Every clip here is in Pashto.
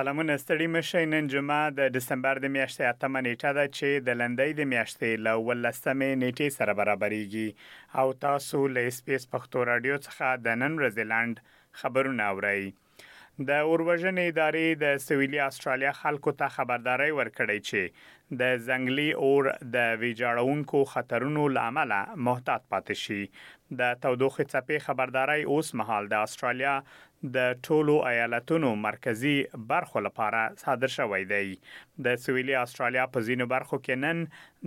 سلامونه ستړي مه شئ نن جمعه د دسمبر د میاشتې اتمه نیټه ده چې د لندۍ د میاشتې له ولسمې نیټې سره برابرېږي او تاسو له اس بي اس پښتو راډیو څخه د نن ورځې لنډ خبرونه اورئ. د اوروژنې ادارې د سویلي اسټرالیا خلکو ته خبرداری ورکړی چې د ځنګلي اور د ویجاړونکو خطرونو له امله محتاط پاتې شي. د تودوخې څپې خبرداری اوس مهال د اسټرالیا د ټولو ایالتونو مرکزي برخو لپاره صادر شوی دی. د سویلي اسټرالیا په ځینو برخو کې نن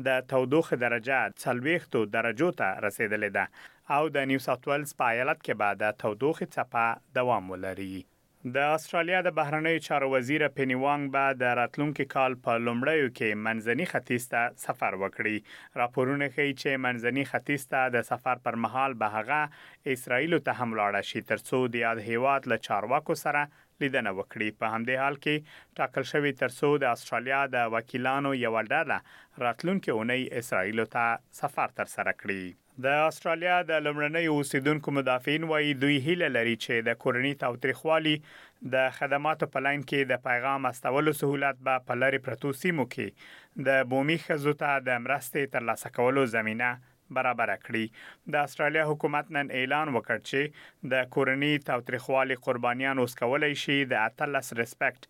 د تودوخې درجه څلوېښتو درجو ته رسېدلې ده او د نیو ساوت ویلز په ایالت کې به د تودوخې څپه دوام ولري. د اسټرالیا د بهرنیو چارو وزیره پیني وانګ به د راتلونکي کال په لومړیو کې منځني ختیځ ته سفر وکړي. راپورونه ښيي چې منځني ختیځ ته د سفر پر مهال به هغه اسراییلو ته هم لاړه شي تر څو د یاد هېواد له چارواکو سره لیدنه وکړي. په همدې حال کې ټاکل شوې تر څو د اسټرالیا د وکیلانو یوه ډله راتلونکې اونۍ اسراییلو ته سفر ترسره کړي. د اسټرالیا د لومړنیو اوسېدونکو مدافعین وايي، دوی هیله لري چې د کورني تاوتریخوالي د خدماتو په لین کې د پیغام استولو سهولت به په لرې پرتو سیمو کې د بومي ښځو ته د مرستې ترلاسه کولو زمینه برابره کړي. د اسټرالیا حکومت نن اعلان وکړ چې د کورني تاوتریخوالي قربانیان اوس کولی شي د اتلس ریسپیکټ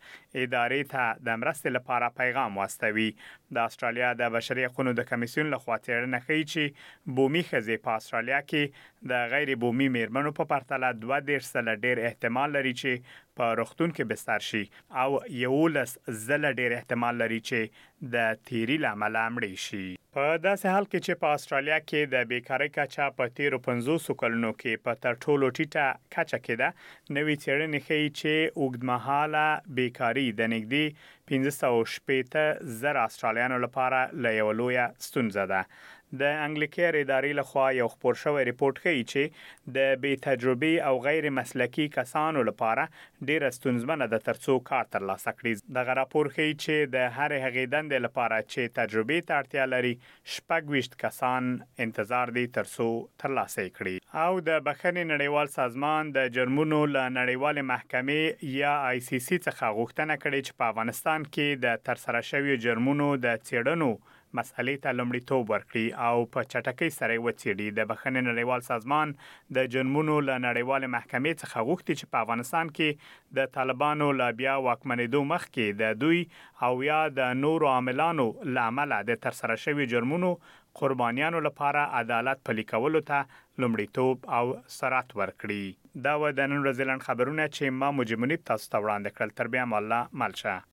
ادارې ته د مرستې لپاره پیغام واستوي. د اسټرالیا د بشري حقونو د کمېسیون له خوا څېړنه ښيي چې بومي ښځې په اسټرالیا کې د غیر بومي مېرمنو په پرتله دوه دېرش ځله ډېر احتمال لري چې په روغتون کې بستر شي او یوولس ځله ډېر احتمال لري چې د تیري له امله مړې شي. په داسې حال کې چې په اسټرالیا کې د بیکارۍ کچه په تیرو پنځوسو کلونو کې په تر ټولو ټیټه کچه کې ده، نوې څیړنې ښیي چې اوږدمهاله بیکاري د نږدې پنځه سوه او شپېته زره اسټرالیانو لپاره له یوه لویه ستونزه ده. د انګلیکیر ادارې له خوا یو خپور شوی رپوټ ښیي چې د بې تجربې او غیر مسلکي کسانو لپاره ډېره ستونزمنه ده تر څو کار تر لاسه کړې. دغه راپور ښيي چې د هرې هغې دندې لپاره چې تجربې ته اړتیا لري، شپږ ویشت کسان انتظار دي تر څو تر لاسه یې کړي. او د بښنې نړیوال سازمان د جرمونو له نړیوالې محکمې یا آی سي سي څخه غوښتنه کړې چې په افغانستان کې د ترسره شویو جرمونو د څېړنو مسئلې ته لومړیتوب ورکړي او په چټکۍ سره یې وڅېړي. د بښنې نړیوال سازمان د جرمونو له نړیوالې محکمې څخه غوښتي چې په افغانستان کې د طالبانو له بیا واکمنېدو مخکې د دوی او یا د نورو عاملانو له امله د ترسره شویو جرمونو قربانیانو لپاره عدالت پلي کولو ته لومړیتوب او سرعت ورکړي. دا وه د نن ورځې لنډ خبرونه چې ما مجیب منیب تاسو ته وړاندې کړل. تر بیا مو الله مل شه.